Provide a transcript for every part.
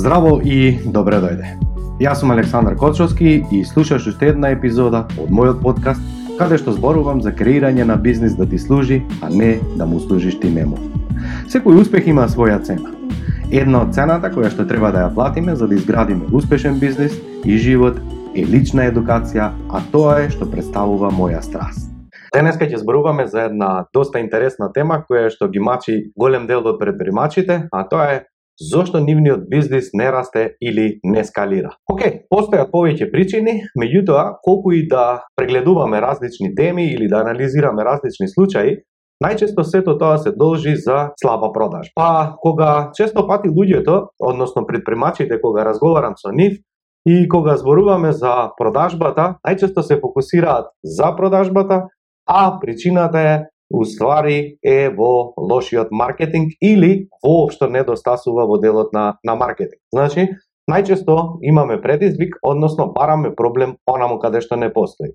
Здраво и добре дојде. Јас сум Александар Кочовски и слушаш уште една епизода од мојот подкаст каде што зборувам за креирање на бизнис да ти служи, а не да му служиш ти нему. Секој успех има своја цена. Една од цената која што треба да ја платиме за да изградиме успешен бизнис и живот е лична едукација, а тоа е што представува моја страст. Денеска ќе зборуваме за една доста интересна тема која што ги мачи голем дел од предпримачите, а тоа е зошто нивниот бизнис не расте или не скалира. Океј, постојат повеќе причини, меѓутоа, колку и да прегледуваме различни теми или да анализираме различни случаи, најчесто сето тоа се должи за слаба продаж. Па, кога често пати луѓето, односно предпримачите, кога разговарам со нив, и кога зборуваме за продажбата, најчесто се фокусираат за продажбата, а причината е уствари е во лошиот маркетинг или воопшто недостасува во делот на, на маркетинг. Значи, најчесто имаме предизвик, односно бараме проблем онаму каде што не постои.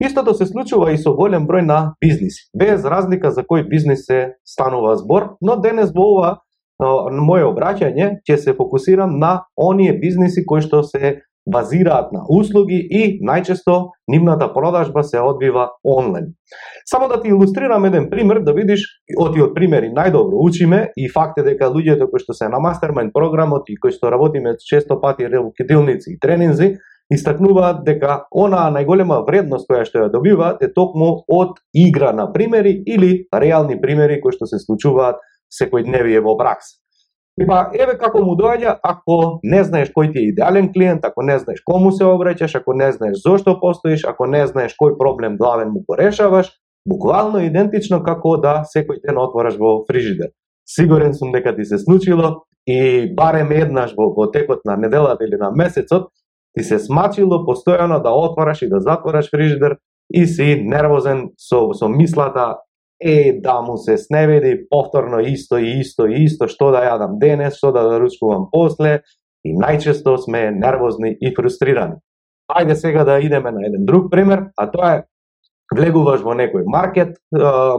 Истото се случува и со голем број на бизниси, без разлика за кој бизнис се станува збор, но денес во ова моје обраќање ќе се фокусирам на оние бизниси кои што се базираат на услуги и најчесто нивната продажба се одвива онлайн. Само да ти илустрирам еден пример, да видиш, оти од примери најдобро учиме и факт е дека луѓето кои што се на мастермајнд програмот и кои што работиме често пати релокидилници и тренинзи, истакнуваат дека онаа најголема вредност која што ја добиваат е токму од игра на примери или реални примери кои што се случуваат секојдневие во пракса. И па, еве како му доаѓа ако не знаеш кој ти е идеален клиент, ако не знаеш кому се обраќаш, ако не знаеш зошто постоиш, ако не знаеш кој проблем главен му го решаваш, буквално идентично како да секој ден отвораш во фрижидер. Сигурен сум дека ти се случило и барем еднаш во, во текот на неделата или на месецот ти се смачило постојано да отвораш и да затвораш фрижидер и си нервозен со, со мислата е да му се сневеди повторно исто и исто и исто што да јадам денес, што да заручкувам после и најчесто сме нервозни и фрустрирани. Ајде сега да идеме на еден друг пример, а тоа е влегуваш во некој маркет,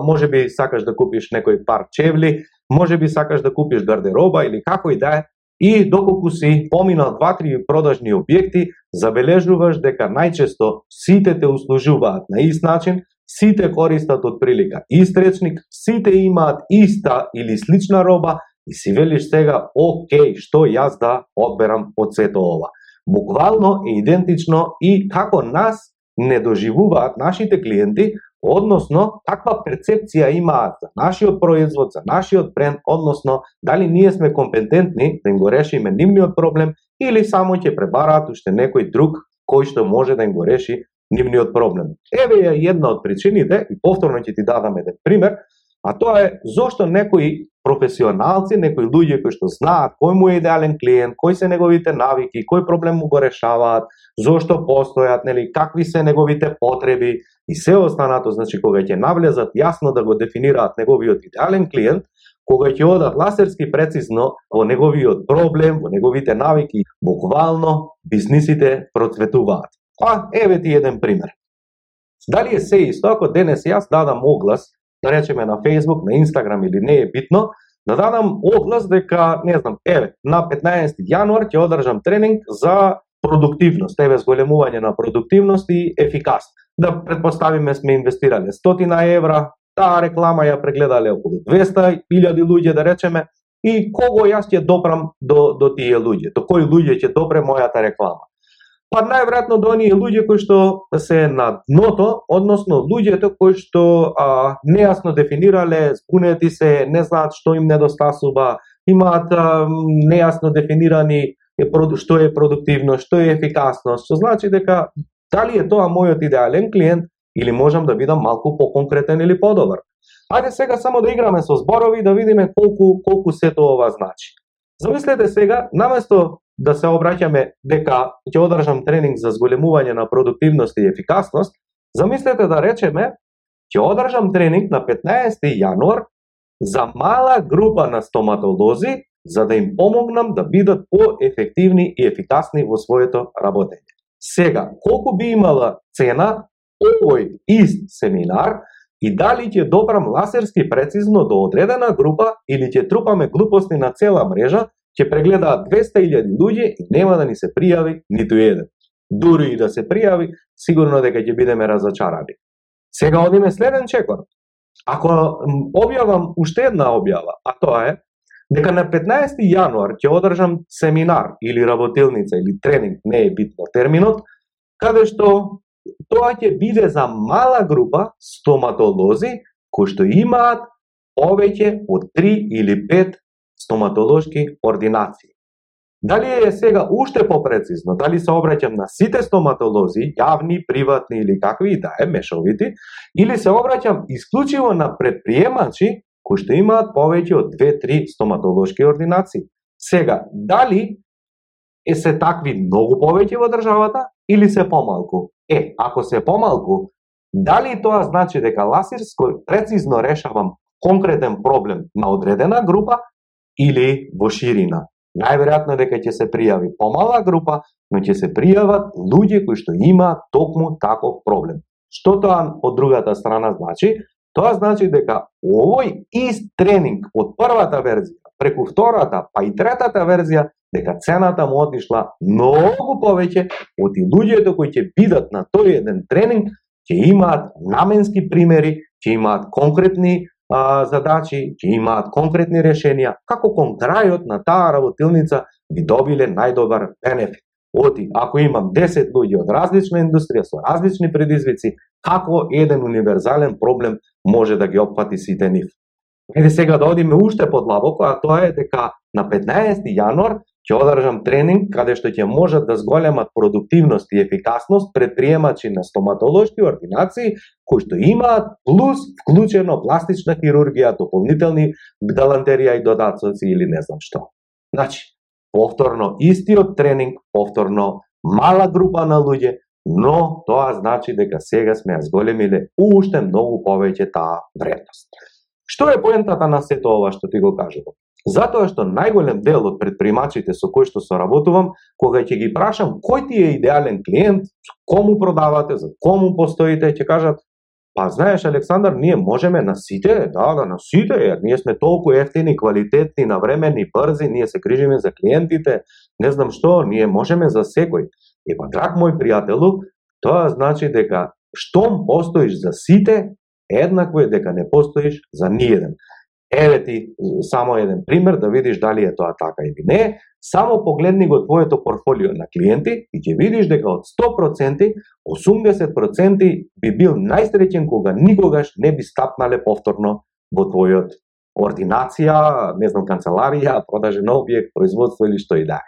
може би сакаш да купиш некој пар чевли, може би сакаш да купиш гардероба или како и да е, и доколку си поминал два-три продажни објекти, забележуваш дека најчесто сите те услужуваат на ист начин, сите користат од прилика ист речник, сите имаат иста или слична роба и си велиш сега, окей, што јас да одберам од сето ова. Буквално е идентично и како нас не доживуваат нашите клиенти, односно каква перцепција имаат за нашиот производ, за нашиот бренд, односно дали ние сме компетентни да им го решиме нивниот проблем или само ќе пребараат уште некој друг кој што може да им го реши нивниот проблем. Еве е една од причините, и повторно ќе ти дадам еден пример, а тоа е зошто некои професионалци, некои луѓе кои што знаат кој му е идеален клиент, кои се неговите навики, кој проблем му го решаваат, зошто постојат, нели, какви се неговите потреби и се останато, значи кога ќе навлезат јасно да го дефинираат неговиот идеален клиент, кога ќе одат ласерски прецизно во неговиот проблем, во неговите навики, буквално бизнисите процветуваат. А, еве ти еден пример. Дали е се исто ако денес јас дадам оглас, да речеме на Facebook, на Instagram или не е битно, да дадам оглас дека, не знам, еве, на 15 јануар ќе одржам тренинг за продуктивност, еве зголемување на продуктивност и ефикасност. Да предпоставиме сме инвестирале 100 евра, таа реклама ја прегледале околу 200.000 луѓе, да речеме, и кого јас ќе допрам до, до тие луѓе, до кои луѓе ќе допре мојата реклама. Па најверојатно до оние луѓе кои што се на дното, односно луѓето кои што а, нејасно дефинирале, спунети се, не знаат што им недостасува, имаат а, нејасно дефинирани што е продуктивно, што е ефикасно, што значи дека дали е тоа мојот идеален клиент или можам да бидам малку поконкретен или подобар. Ајде сега само да играме со зборови да видиме колку колку сето ова значи. Замислете сега, наместо да се обраќаме дека ќе одржам тренинг за зголемување на продуктивност и ефикасност, замислете да речеме ќе одржам тренинг на 15 јануар за мала група на стоматолози за да им помогнам да бидат поефективни и ефикасни во своето работење. Сега, колку би имала цена овој ист семинар и дали ќе добрам ласерски прецизно до одредена група или ќе трупаме глупости на цела мрежа, ќе прегледаат 200.000 луѓе и нема да ни се пријави ниту еден. Дури и да се пријави, сигурно дека ќе бидеме разочарани. Сега одиме следен чекор. Ако објавам уште една објава, а тоа е дека на 15 јануар ќе одржам семинар или работилница или тренинг, не е битно терминот, каде што тоа ќе биде за мала група стоматолози кои што имаат повеќе од 3 или 5 стоматолошки ординации. Дали е сега уште попрецизно, дали се обраќам на сите стоматолози, јавни, приватни или какви и да е, мешовити, или се обраќам исклучиво на предприемачи кои што имаат повеќе од 2-3 стоматолошки ординации. Сега, дали е се такви многу повеќе во државата или се помалку? Е, ако се помалку, дали тоа значи дека Ласирско прецизно решавам конкретен проблем на одредена група или во ширина? Најверојатно дека ќе се пријави помала група, но ќе се пријават луѓе кои што имаат токму таков проблем. Што тоа од другата страна значи? Тоа значи дека овој ист тренинг од првата верзија преку втората, па и третата верзија, дека цената му отишла многу повеќе од и луѓето кои ќе бидат на тој еден тренинг, ќе имаат наменски примери, ќе имаат конкретни а, задачи, ќе имаат конкретни решенија, како кон крајот на таа работилница би добиле најдобар бенефит. Оти, ако имам 10 луѓе од различна индустрија со различни предизвици, како еден универзален проблем може да ги опфати сите нив. Еде сега да одиме уште подлабоко, а тоа е дека на 15 јануар ќе одржам тренинг каде што ќе можат да зголемат продуктивност и ефикасност предприемачи на стоматолошки ординации кои што имаат плюс вклучено пластична хирургија, дополнителни галантерија и додатоци или не знам што. Значи, повторно истиот тренинг, повторно мала група на луѓе, но тоа значи дека сега сме ја зголемиле уште многу повеќе таа вредност. Што е поентата на сето ова што ти го кажувам? Затоа што најголем дел од предприемачите со кои што соработувам, кога ќе ги прашам кој ти е идеален клиент, кому продавате, за кому постоите, ќе кажат Па знаеш Александар, ние можеме на сите, да, да, на сите, jer ние сме толку ефтини, квалитетни, навремени, брзи, ние се грижиме за клиентите, не знам што, ние можеме за секој. Ема, па, драг мој пријателу, тоа значи дека штом постоиш за сите, еднакво е дека не постоиш за ниједен. Еве ти само еден пример да видиш дали е тоа така или не. Само погледни го твоето портфолио на клиенти и ќе видиш дека од 100%, 80% би бил најсреќен кога никогаш не би стапнале повторно во твојот ординација, не знам, канцеларија, продажен објект, производство или што и да.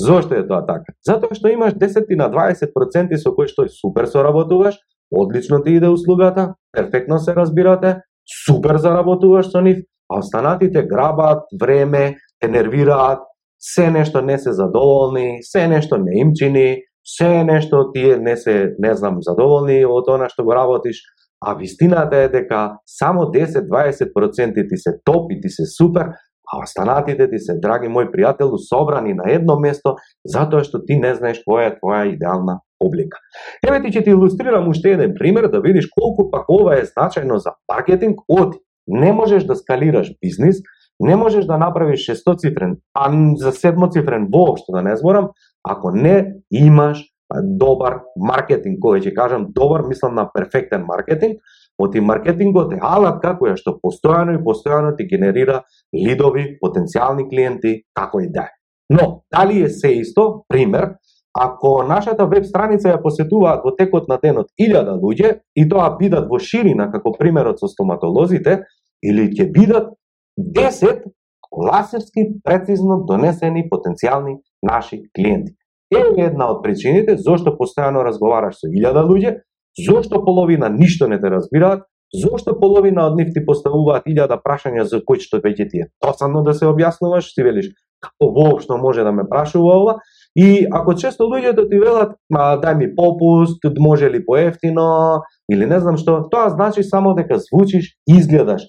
Зошто е тоа така? Затоа што имаш 10 на 20% со кои што супер соработуваш, одлично ти иде услугата, перфектно се разбирате, супер заработуваш со нив, а останатите грабат време, те нервираат, се нешто не се задоволни, се нешто не им чини, се нешто тие не се, не знам, задоволни од она што го работиш, а вистината е дека само 10-20% ти се топи, ти се супер, а останатите ти се, драги мој пријателу, собрани на едно место, затоа што ти не знаеш која е твоја идеална облика. Еве ти ќе ти илустрирам уште еден пример да видиш колку пак ова е значајно за маркетинг од не можеш да скалираш бизнис, не можеш да направиш шестоцифрен, а за седмоцифрен воопшто да не зборам, ако не имаш добар маркетинг, кој ќе кажам добар, мислам на перфектен маркетинг, Оти маркетингот е алатка која што постојано и постојано ти генерира лидови, потенцијални клиенти, како и да е. Но, дали е се исто, пример, ако нашата веб страница ја посетуваат во текот на денот 1000 луѓе и тоа бидат во ширина како примерот со стоматолозите, или ќе бидат 10 ласерски прецизно донесени потенцијални наши клиенти. Е една од причините зошто постојано разговараш со 1000 луѓе, Зошто половина ништо не те разбираат? Зошто половина од нив ти поставуваат илјада прашања за кои што веќе ти е досадно да се објаснуваш, ти велиш како воопшто може да ме прашува ова? И ако често луѓето да ти велат, ма дај ми попуст, може ли поевтино, или не знам што, тоа значи само дека звучиш, изгледаш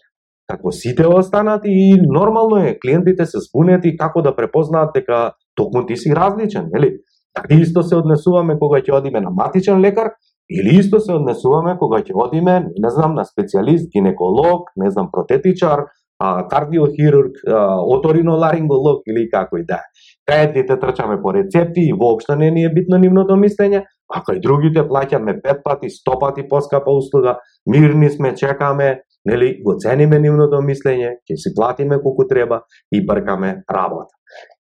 како сите останати и нормално е, клиентите се спунети како да препознаат дека токму ти си различен, нели? Така исто се однесуваме кога ќе одиме на матичен лекар, Или исто се однесуваме кога ќе одиме, не знам, на специјалист, гинеколог, не знам, протетичар, кардиохирург, оториноларинголог или како и да е. Кај трчаме по рецепти и воопшто не ни е битно нивното мислење, а кај другите плаќаме пет пати, сто пати поскапа услуга, мирни сме, чекаме, нели, го цениме нивното мислење, ќе си платиме колку треба и бркаме работа.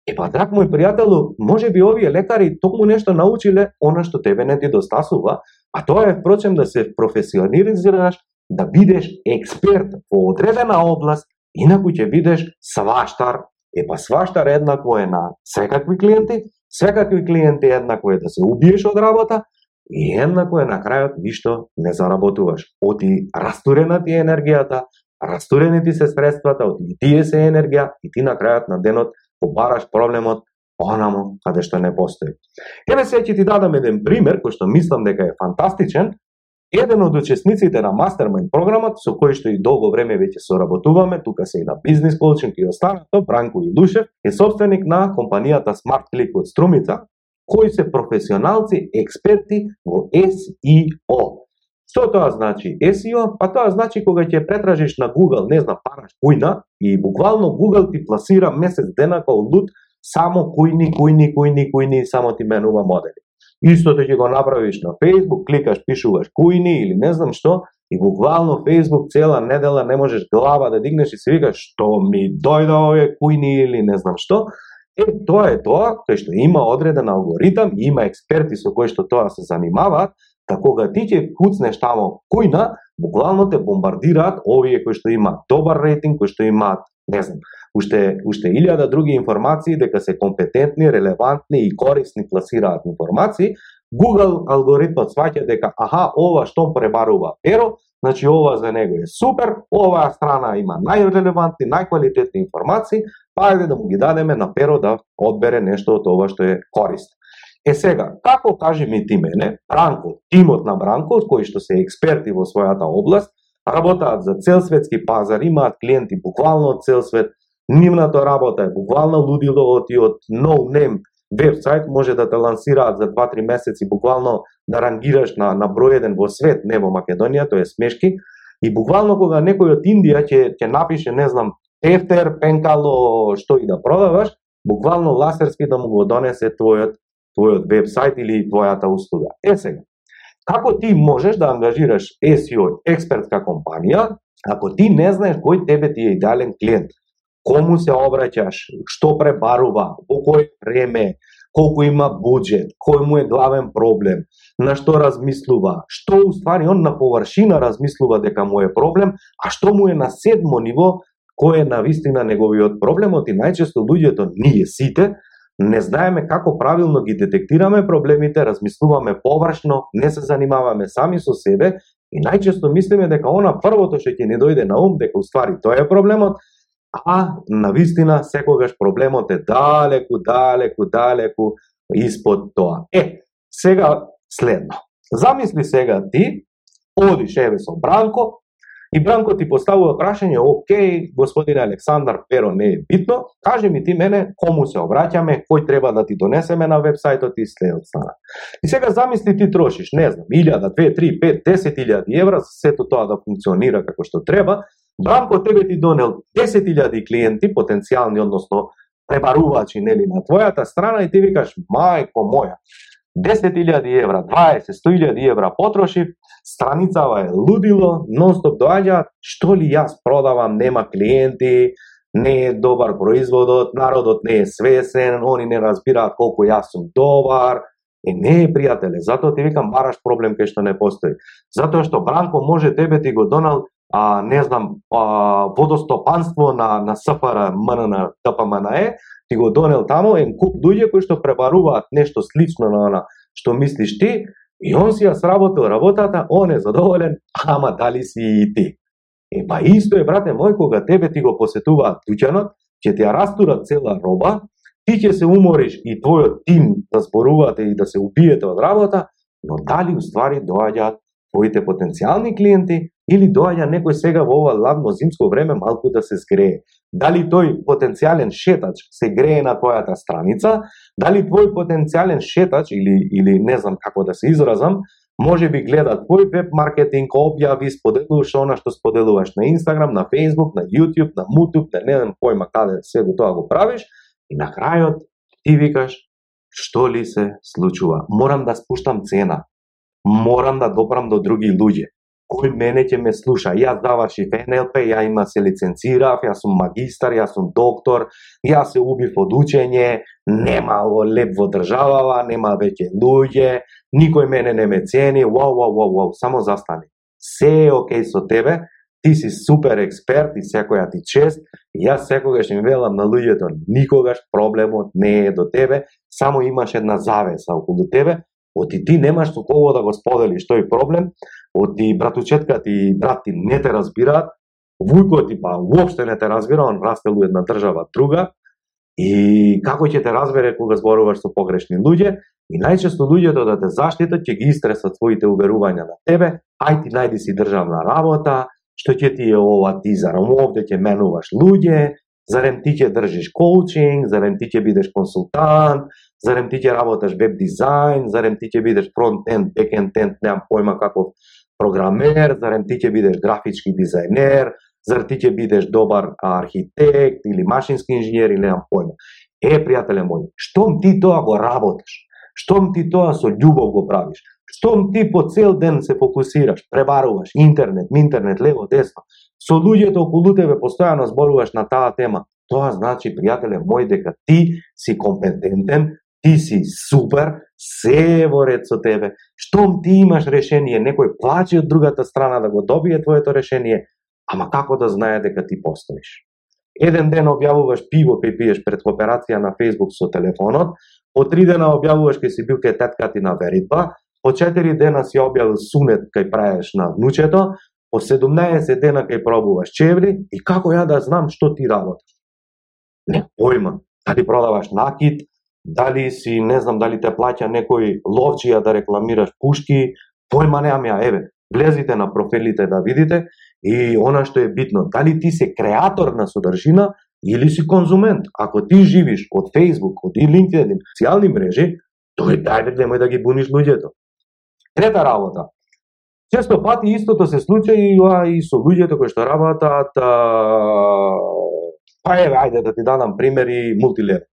Е па, драг мој пријателу, може би овие лекари токму нешто научиле она што тебе не ти достасува, а тоа е впрочем да се професионализираш, да бидеш експерт во одредена област, инаку ќе бидеш сваштар. Е па сваштар еднакво е на секакви клиенти, секакви клиенти еднакво е да се убиеш од работа, и еднакво е на крајот ништо не заработуваш. Оти растурена ти е енергијата, растурени ти се средствата, оти и тие се енергија и ти на крајот на денот побараш проблемот онамо каде што не постои. Еве се ќе ти дадам еден пример кој што мислам дека е фантастичен. Еден од учесниците на Mastermind програмот со кој што и долго време веќе соработуваме, тука се и на бизнес коучинг и останато, Бранко Илушев е собственик на компанијата Smart Click од Струмица, кои се професионалци, експерти во SEO. Што тоа значи SEO? Па тоа значи кога ќе претражиш на Google, не знам, параш кујна и буквално Google ти пласира месец дена као лут само кујни, кујни, кујни, кујни само ти менува модели. Истото ќе го направиш на Facebook, кликаш, пишуваш кујни или не знам што, и буквално Facebook цела недела не можеш глава да дигнеш и се викаш што ми дојде овие кујни или не знам што, Е, тоа е тоа, кај што има одреден алгоритам, има експерти со кои што тоа се занимаваат, Та кога ти ќе куцнеш тамо кујна, буквално те бомбардираат овие кои што имаат добар рейтинг, кои што имаат, не знам, уште уште илјада други информации дека се компетентни, релевантни и корисни класираат информации, Google алгоритмот сваќа дека аха, ова што пребарува перо, значи ова за него е супер, оваа страна има најрелевантни, најквалитетни информации, па ајде да му ги дадеме на перо да одбере нешто од ова што е корисно. Е сега, како кажи ми ти мене, Бранко, тимот на Бранко, кои што се експерти во својата област, работаат за цел светски пазар, имаат клиенти буквално од цел свет, нивната работа е буквално лудило од и од no name вебсайт може да те лансираат за 2-3 месеци буквално да рангираш на, на број еден во свет, не во Македонија, тоа е смешки. И буквално кога некој од Индија ќе ќе напише, не знам, тефтер, пенкало, што и да продаваш, буквално ласерски да му го донесе твојот твојот вебсайт или твојата услуга. Е сега, како ти можеш да ангажираш SEO експертска компанија, ако ти не знаеш кој тебе ти е идеален клиент? кому се обраќаш, што пребарува, во кој време, колку има буџет, кој му е главен проблем, на што размислува, што уствари он на површина размислува дека му е проблем, а што му е на седмо ниво, кој е на вистина неговиот проблемот и најчесто луѓето, ние сите, не знаеме како правилно ги детектираме проблемите, размислуваме површно, не се занимаваме сами со себе и најчесто мислиме дека она првото што ќе ни дојде на ум дека уствари тоа е проблемот, а на вистина секогаш проблемот е далеку, далеку, далеку испод тоа. Е, сега следно. Замисли сега ти, одиш еве со Бранко, и Бранко ти поставува прашање, окей, господин Александар, перо не е битно, кажи ми ти мене кому се обраќаме, кој треба да ти донесеме на вебсајтот и следот стана. И сега замисли ти трошиш, не знам, 1000, 2, 3, 5, 10 000 евра за сето тоа да функционира како што треба, Бранко тебе ти донел 10.000 клиенти, потенцијални, односно пребарувачи нели, на твојата страна и ти викаш, мајко моја, 10.000 евра, 20, 100.000 евра потрошив, страницава е лудило, нонстоп доаѓаат, што ли јас продавам, нема клиенти, не е добар производот, народот не е свесен, они не разбираат колку јас сум добар, Е, не е пријателе, затоа ти викам бараш проблем кај што не постои. Затоа што Бранко може тебе ти го донал а, не знам, а, водостопанство на, на СФР, МНН, ТПМНЕ, ти го донел таму, ен куп луѓе кои што пребаруваат нешто слично на она што мислиш ти, и он си ја сработил работата, он е задоволен, ама дали си и ти. Е, па исто е, брате мој, кога тебе ти го посетуваат дуќанот, ќе ти ја растурат цела роба, ти ќе се умориш и твојот тим да зборувате и да се убиете од работа, но дали уствари доаѓаат твоите потенцијални клиенти или доаѓа некој сега во ова ладно зимско време малку да се згрее. Дали тој потенцијален шетач се грее на твојата страница, дали твој потенцијален шетач или или не знам како да се изразам, може би гледа твој веб маркетинг, објави, споделуваш она што споделуваш на Инстаграм, на Facebook, на YouTube, на Мутуб, на не знам појма каде се го тоа го правиш и на крајот ти викаш што ли се случува? Морам да спуштам цена. Морам да допрам до други луѓе кој мене ќе ме слуша. Јас завршив НЛП, ја има се лиценцирав, јас сум магистар, јас сум доктор, јас се убив од учење, нема леп во државава, нема веќе луѓе, никој мене не ме цени, вау, вау, вау, вау, само застани. Се е окей со тебе, ти си супер експерт и секоја ти чест, и јас секогаш им велам на луѓето, никогаш проблемот не е до тебе, само имаш една завеса околу тебе, оти ти немаш со кого да го споделиш тој проблем, од ти братучетката и брат ти не те разбираат, вујкот ти па уопште не те разбира, он расте у една држава друга, и како ќе те разбере кога зборуваш со погрешни луѓе, и најчесто луѓето да те заштитат ќе ги истресат своите уверувања на тебе, ај ти најди си државна работа, што ќе ти е ова, ти зарам овде ќе менуваш луѓе, зарем ти ќе држиш коучинг, зарем ти ќе бидеш консултант, зарем ти ќе работаш веб дизајн, зарем ти ќе бидеш фронт-енд, бек-енд, немам појма како програмер, зарем ти ќе бидеш графички дизајнер, зар ти ќе бидеш добар архитект или машински инженер или немам појма. Е, пријателе мој, штом ти тоа го работиш, штом ти тоа со љубов го правиш, штом ти по цел ден се фокусираш, пребаруваш интернет, интернет, лево, десно, со луѓето околу тебе постојано зборуваш на таа тема, тоа значи, пријателе мој, дека ти си компетентен, ти си супер, се е во ред со тебе. Штом ти имаш решение, некој плаче од другата страна да го добие твоето решение, ама како да знае дека ти постоиш? Еден ден објавуваш пиво кај пиеш пред кооперација на Facebook со телефонот, по три дена објавуваш кај си бил кај тетка ти на веритба, по четири дена си објавил сунет кај праеш на внучето, по 17 дена кај пробуваш чевли и како ја да знам што ти работиш? Не појма. Дали продаваш накид, дали си, не знам, дали те плаќа некој ловчија да рекламираш пушки, појма неам ја, еве, влезите на профилите да видите и она што е битно, дали ти се креатор на содржина или си конзумент. Ако ти живиш од Facebook, од LinkedIn, социјални мрежи, тој дајде немој да ги буниш луѓето. Трета работа. Често пати истото се случува и, и со луѓето кои што работат па еве, ајде да ти дадам примери мултилер.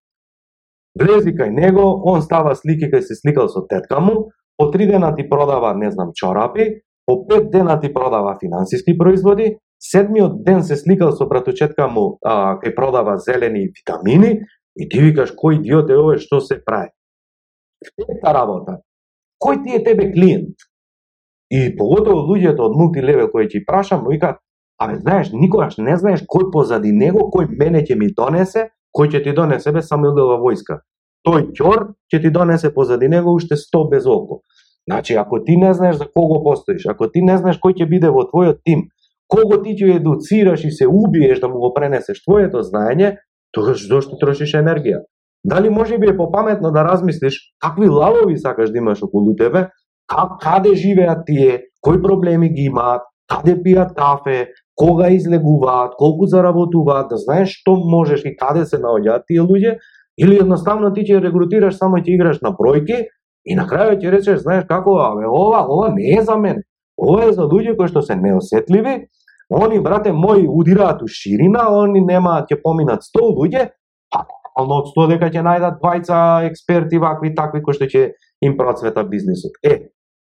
Влези кај него, он става слики кај се сликал со тетка му, по три дена ти продава, не знам, чорапи, по пет дена ти продава финансиски производи, седмиот ден се сликал со братучетка му а, кај продава зелени витамини, и ти викаш кој идиот е овој што се прави. Пета работа. Кој ти е тебе клиент? И поготово луѓето од мултилевел кои ќе прашам, викаат, абе знаеш, никогаш не знаеш кој позади него, кој мене ќе ми донесе, кој ќе ти донесе бе Самуилова војска. Тој ќор ќе ти донесе позади него уште 100 без око. Значи, ако ти не знаеш за кого постоиш, ако ти не знаеш кој ќе биде во твојот тим, кого ти ќе едуцираш и се убиеш да му го пренесеш твоето знаење, тогаш зошто трошиш енергија? Дали може би е попаметно да размислиш какви лавови сакаш да имаш околу тебе, как, каде живеат тие, кои проблеми ги имаат, каде пијат кафе, кога излегуваат, колку заработуваат, да знаеш што можеш и каде се наоѓаат тие луѓе, или едноставно ти ќе регрутираш само ќе играш на бројки и на крајот ќе речеш, знаеш како, абе, ова, ова не е за мене. Ова е за луѓе кои што се неосетливи, они, брате мои, удираат у ширина, они немаат, ќе поминат 100 луѓе, па нормално од 100 дека ќе најдат двајца експерти вакви такви кои што ќе им процвета бизнисот. Е,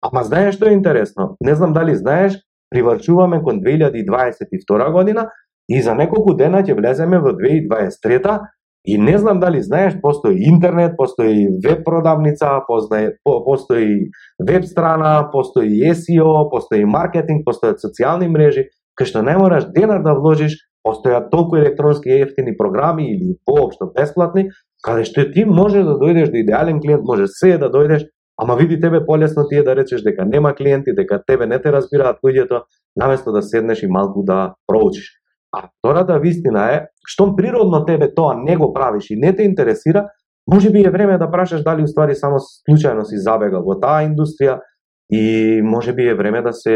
ама знаеш што е интересно? Не знам дали знаеш, приврчуваме кон 2022 година и за неколку дена ќе влеземе во 2023 и не знам дали знаеш, постои интернет, постои веб продавница, постои, постои веб страна, постои SEO, постои маркетинг, постојат социјални мрежи, кај што не мораш денар да вложиш, постојат толку електронски ефтини програми или воопшто бесплатни, каде што ти можеш да дојдеш до идеален клиент, можеш се да дојдеш Ама види тебе полесно ти е да речеш дека нема клиенти, дека тебе не те разбираат луѓето, наместо да седнеш и малку да проучиш. А втората вистина е, штом природно тебе тоа не го правиш и не те интересира, може би е време да прашаш дали уствари само случајно си забегал во таа индустрија и може би е време да се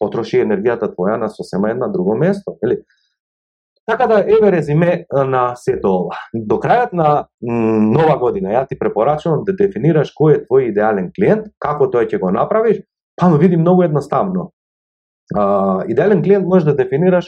потроши енергијата твоја на сосема една друго место, или? Така да, еве резиме на сето ова. До крајот на нова година, ја ти препорачувам да дефинираш кој е твој идеален клиент, како тој ќе го направиш, Па види многу едноставно. А, идеален клиент може да дефинираш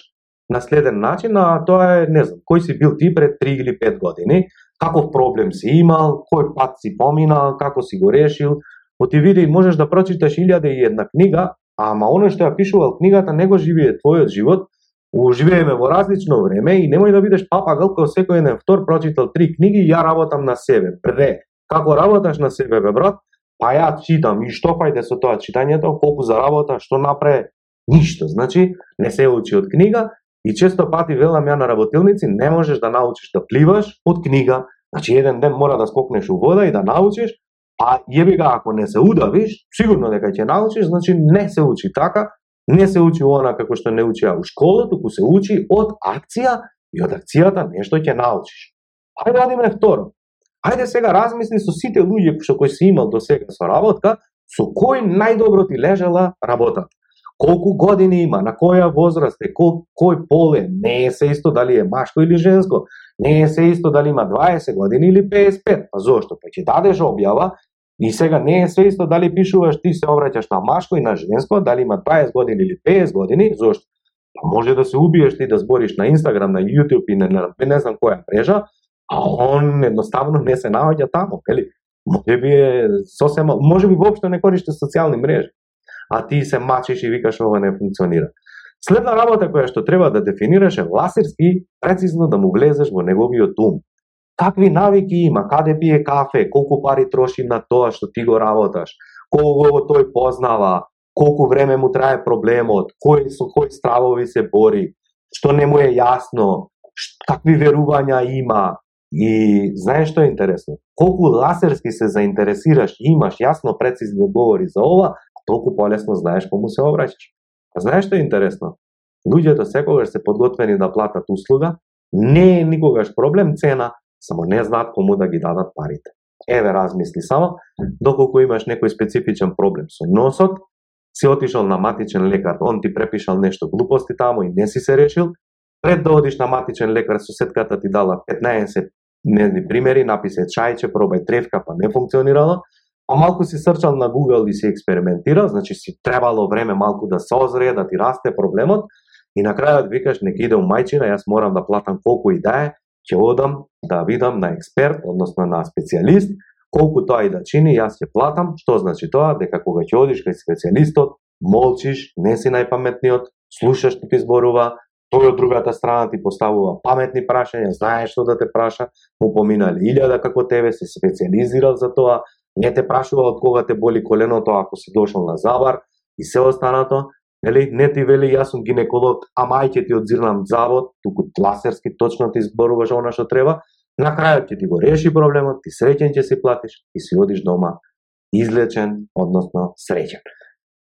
на следен начин, а тоа е, не знам, кој си бил ти пред 3 или 5 години, каков проблем си имал, кој пат си поминал, како си го решил. Оти види, можеш да прочиташ илјаде и една книга, ама оно што ја пишувал книгата не го живее твојот живот, Живееме во различно време и немој да бидеш папагал кој секој еден втор прочитал три книги и ја работам на себе. Пре, како работаш на себе, бе брат? Па ја читам и што фајде со тоа читањето, колку заработа, што направи, ништо. Значи, не се учи од книга и често пати велам ја на работилници, не можеш да научиш да пливаш од книга. Значи, еден ден мора да скокнеш у вода и да научиш, а јеби га, ако не се удавиш, сигурно дека ќе научиш, значи не се учи така, не се учи она како што не учиа у школа, туку се учи од акција и од акцијата нешто ќе научиш. Ајде одиме второ. Ајде сега размисли со сите луѓе што кои си имал до сега со работка, со кој најдобро ти лежала работата. Колку години има, на која возраст е, кој, кој пол е, не е се исто дали е машко или женско, не е се исто дали има 20 години или 55. Па зошто? Па ќе дадеш објава И сега не е се исто дали пишуваш ти се обраќаш на машко и на женско, дали има 20 години или 50 години, зошто? Па може да се убиеш ти да збориш на Инстаграм, на YouTube и на, на не знам која мрежа, а он едноставно не се наоѓа таму, ели? Може би е сосема, може би воопшто не користи социјални мрежи. А ти се мачиш и викаш ова не функционира. Следна работа која што треба да дефинираш е ласерски прецизно да му влезеш во неговиот ум какви навики има, каде пие кафе, колку пари троши на тоа што ти го работаш, кого тој познава, колку време му трае проблемот, кој со кој стравови се бори, што не му е јасно, какви верувања има. И знаеш што е интересно? Колку ласерски се заинтересираш и имаш јасно прецизно говори за ова, толку полесно знаеш кому се обраќаш. А знаеш што е интересно? Луѓето секогаш се подготвени да платат услуга, не е никогаш проблем цена, само не знаат кому да ги дадат парите. Еве размисли само, доколку имаш некој специфичен проблем со носот, си отишол на матичен лекар, он ти препишал нешто глупости таму и не си се решил, пред да одиш на матичен лекар, соседката ти дала 15 незни примери, написе чајче, пробај тревка, па не функционирало, а па малку си срчал на Google и си експериментирал, значи си требало време малку да се озрее, да ти расте проблемот, и на крајот викаш, нека иде у мајчина, јас морам да платам колку и да е, ќе одам да видам на експерт, односно на специјалист, колку тоа и да чини, јас ќе платам, што значи тоа, дека кога ќе одиш кај специјалистот, молчиш, не си најпаметниот, слушаш што ти зборува, тој од другата страна ти поставува паметни прашања, знаеш што да те праша, му поминали илјада како тебе, се специализирал за тоа, не те прашува од кога те боли коленото ако си дошол на забар и се останато, Нели, не ти вели јас сум гинеколог, ама ај ќе ти одзирнам завод, туку ласерски точно ти зборуваш она што треба, на крајот ќе ти го реши проблемот, ти среќен ќе си платиш и си одиш дома излечен, односно среќен.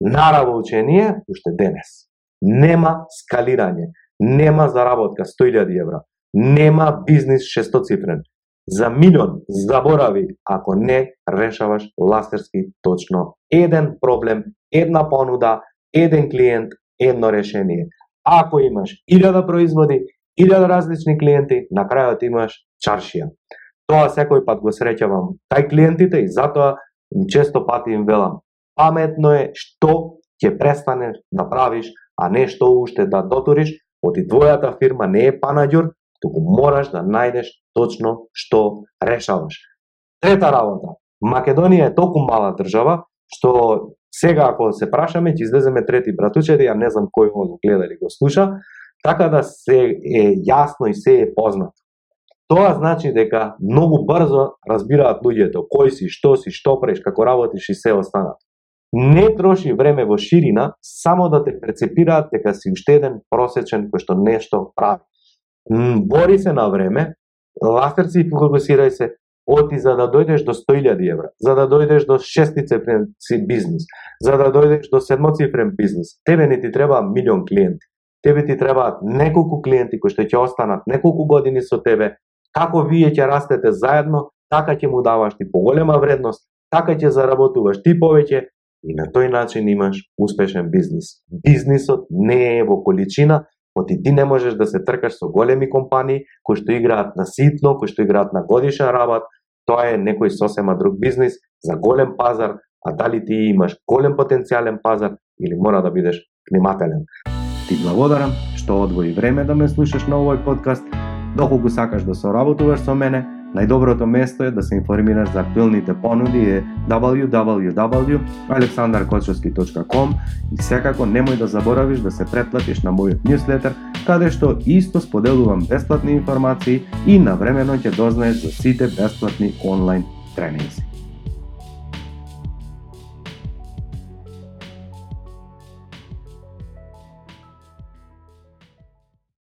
Нараво учение, уште денес. Нема скалирање, нема заработка 100.000 евра, нема бизнис шестоцифрен. За милион заборави ако не решаваш ласерски точно еден проблем, една понуда, еден клиент, едно решение. Ако имаш илјада производи, илјада различни клиенти, на крајот имаш чаршија. Тоа секој пат го среќавам тај клиентите и затоа често пати им велам паметно е што ќе престанеш да правиш, а не што уште да дотуриш, оти твојата фирма не е панаѓур, туку мораш да најдеш точно што решаваш. Трета работа. Македонија е толку мала држава што Сега, ако се прашаме, ќе излеземе трети братучери, ја не знам кој го гледа или го слуша, така да се е јасно и се е познато. Тоа значи дека многу брзо разбираат луѓето кој си, што си, што преш, како работиш и се останат. Не троши време во ширина само да те прецепираат дека си уште еден просечен кој што нешто прави. Бори се на време, ластерци и фокусирај се, оти за да дојдеш до 100.000 евра, за да дојдеш до шестицифрен бизнис, за да дојдеш до седмоцифрен бизнис, тебе не ти треба милион клиенти. Тебе ти требаат неколку клиенти кои што ќе останат неколку години со тебе, како вие ќе растете заедно, така ќе му даваш ти поголема вредност, така ќе заработуваш ти повеќе и на тој начин имаш успешен бизнис. Бизнисот не е во количина, Оти ти не можеш да се тркаш со големи компании кои што играат на ситно, кои што играат на годишен работ, тоа е некој сосема друг бизнис за голем пазар, а дали ти имаш голем потенцијален пазар или мора да бидеш внимателен. Ти благодарам што одвои време да ме слушаш на овој подкаст. Доколку сакаш да соработуваш со мене, најдоброто место е да се информираш за пилните понуди е www.aleksandarkochovski.com и секако немој да заборавиш да се претплатиш на мојот ньюслетер, каде што исто споделувам бесплатни информации и навремено ќе дознаеш за сите бесплатни онлайн тренинзи.